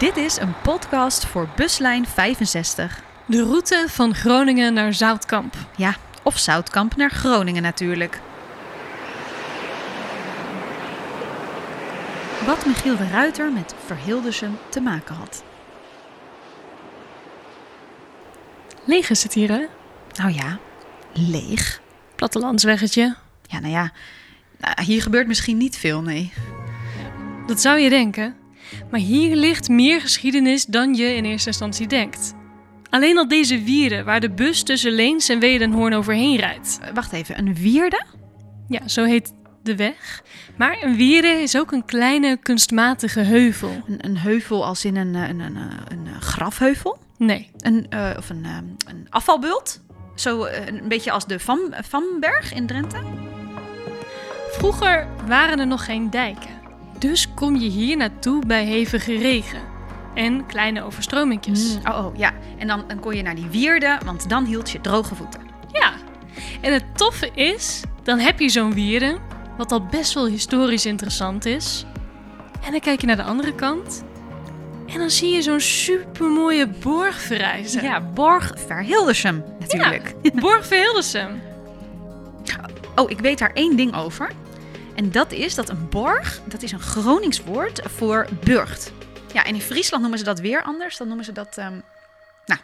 Dit is een podcast voor buslijn 65. De route van Groningen naar Zoutkamp. Ja, of Zoutkamp naar Groningen natuurlijk. Wat Michiel de Ruiter met Verhildersum te maken had. Leeg is het hier, hè? Nou ja, leeg. Plattelandsweggetje. Ja, nou ja, nou, hier gebeurt misschien niet veel, nee. Dat zou je denken. Maar hier ligt meer geschiedenis dan je in eerste instantie denkt. Alleen al deze wieren waar de bus tussen Leens en Wedenhoorn overheen rijdt. Eh, Wacht even, een wierde? Ja, zo heet de weg. Maar een wierde is ook een kleine kunstmatige heuvel. Een, een heuvel als in een, eh, een, een, een, een eh, grafheuvel? Nee, Een, eh, of een, eh, een afvalbult? Zo eh, een beetje als de Van, Vanberg in Drenthe? vroeger waren er nog geen dijken. Dus kom je hier naartoe bij hevige regen en kleine overstromingjes. Oh, oh, ja. En dan, dan kon je naar die wierde, want dan hield je droge voeten. Ja, en het toffe is, dan heb je zo'n wierde, wat al best wel historisch interessant is. En dan kijk je naar de andere kant. En dan zie je zo'n supermooie borg verrijzen. Ja, Borg Verhildersum natuurlijk. Borg Verhildersum. Oh, ik weet daar één ding over. En dat is dat een borg, dat is een Gronings woord voor burcht. Ja, en in Friesland noemen ze dat weer anders. Dan noemen ze dat, ehm, nou,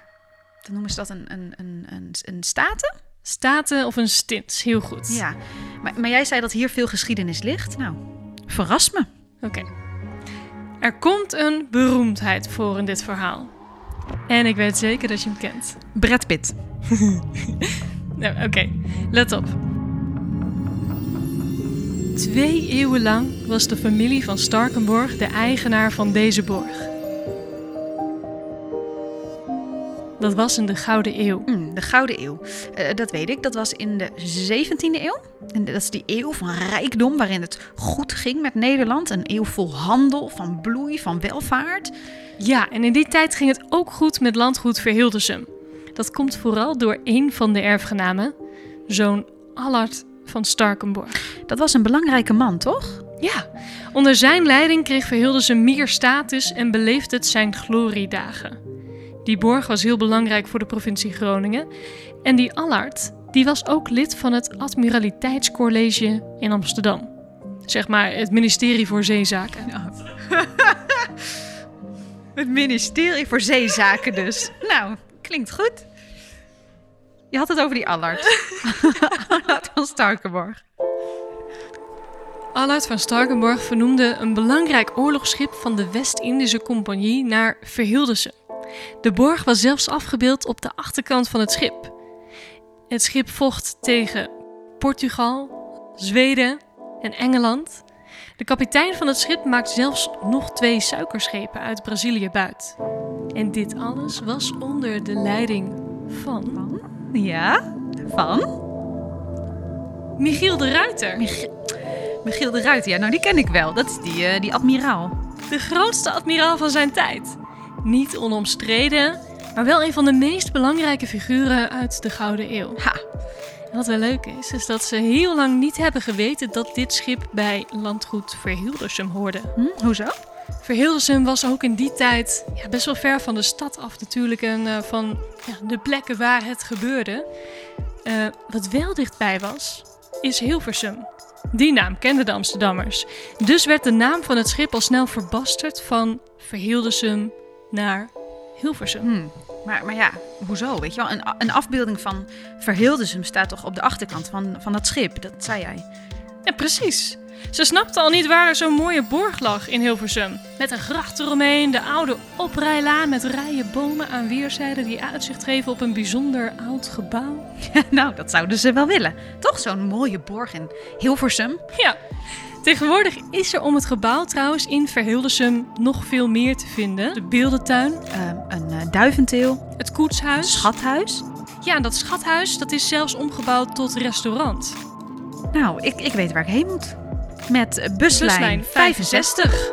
dan noemen ze dat een, een, een, een, een staten. Staten of een stint, heel goed. Ja, maar, maar jij zei dat hier veel geschiedenis ligt. Nou, verras me. Oké. Er komt een beroemdheid voor in dit verhaal. En ik weet zeker dat je hem kent. Brad Pitt. Nou, Oké, let op. Twee eeuwen lang was de familie van Starkenborg de eigenaar van deze borg. Dat was in de Gouden Eeuw. Mm, de Gouden Eeuw. Eh, dat weet ik. Dat was in de 17e eeuw. En dat is die eeuw van rijkdom waarin het goed ging met Nederland. Een eeuw vol handel, van bloei, van welvaart. Ja, en in die tijd ging het ook goed met landgoed Verhildersum. Dat komt vooral door één van de erfgenamen, zoon Allard van Starkenborg. Dat was een belangrijke man, toch? Ja, onder zijn leiding kreeg Verhildersum meer status en beleefde het zijn gloriedagen. Die borg was heel belangrijk voor de provincie Groningen. En die Allard, die was ook lid van het Admiraliteitscollege in Amsterdam. Zeg maar het ministerie voor zeezaken. Het ministerie voor Zeezaken dus. nou, klinkt goed. Je had het over die Allard. Starkenborg. Allard van Starkenborg vernoemde een belangrijk oorlogsschip van de West-Indische Compagnie naar Verhildersum. De borg was zelfs afgebeeld op de achterkant van het schip. Het schip vocht tegen Portugal, Zweden en Engeland. De kapitein van het schip maakt zelfs nog twee suikerschepen uit Brazilië buit. En dit alles was onder de leiding van Ja, van? Michiel de Ruiter. Michiel de Ruiter. Ja, nou die ken ik wel. Dat is die, eh, die admiraal. De grootste admiraal van zijn tijd. Niet onomstreden, maar wel een van de meest belangrijke figuren uit de Gouden Eeuw. Ha, En wat wel leuk is, is dat ze heel lang niet hebben geweten dat dit schip bij landgoed Verhildersum hoorde. hm, hoezo? Verhildersum was ook in die tijd ja, best wel ver van de stad af natuurlijk en eh, van ja, de plekken waar het gebeurde. Eh, wat wel dichtbij was, is Hilversum. Die naam kenden de Amsterdammers. Dus werd de naam van het schip al snel verbasterd van Verhildersum naar Hilversum. Hm. Maar, maar ja, hoezo? Weet je wel, een, een afbeelding van Verhildersum staat toch op de achterkant van, van dat schip? Dat zei jij. Ja, precies. Ze snapte al niet waar er zo'n mooie borg lag in Hilversum. Met een gracht eromheen, de oude oprijlaan met rijen bomen aan weerszijden die uitzicht geven op een bijzonder oud gebouw. nou, dat zouden ze wel willen. Toch zo'n mooie borg in Hilversum? Ja, tegenwoordig is er om het gebouw trouwens in Verhildersum nog veel meer te vinden. De beeldentuin, Ehm, een eh, duiventeel, het een koetshuis. schathuis. Ja, en dat schathuis dat is zelfs omgebouwd tot restaurant. Nou, ik, ik weet waar ik heen moet. Met buslijn, Buslijn 65.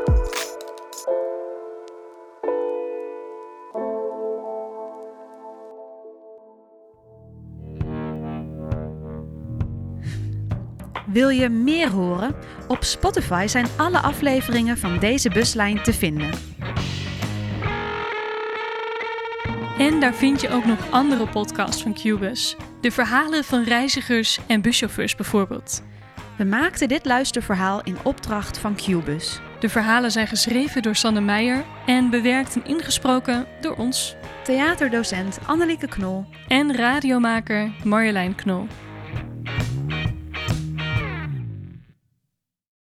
Wil je meer horen? Op Spotify zijn alle afleveringen van deze buslijn te vinden. En daar vind je ook nog andere podcasts van Cubus. De verhalen van reizigers en buschauffeurs bijvoorbeeld. We maakten dit luisterverhaal in opdracht van Cubus. De verhalen zijn geschreven door Sanne Meijer en bewerkt en ingesproken door ons. Theaterdocent Annelieke Knol. En radiomaker Marjolein Knol.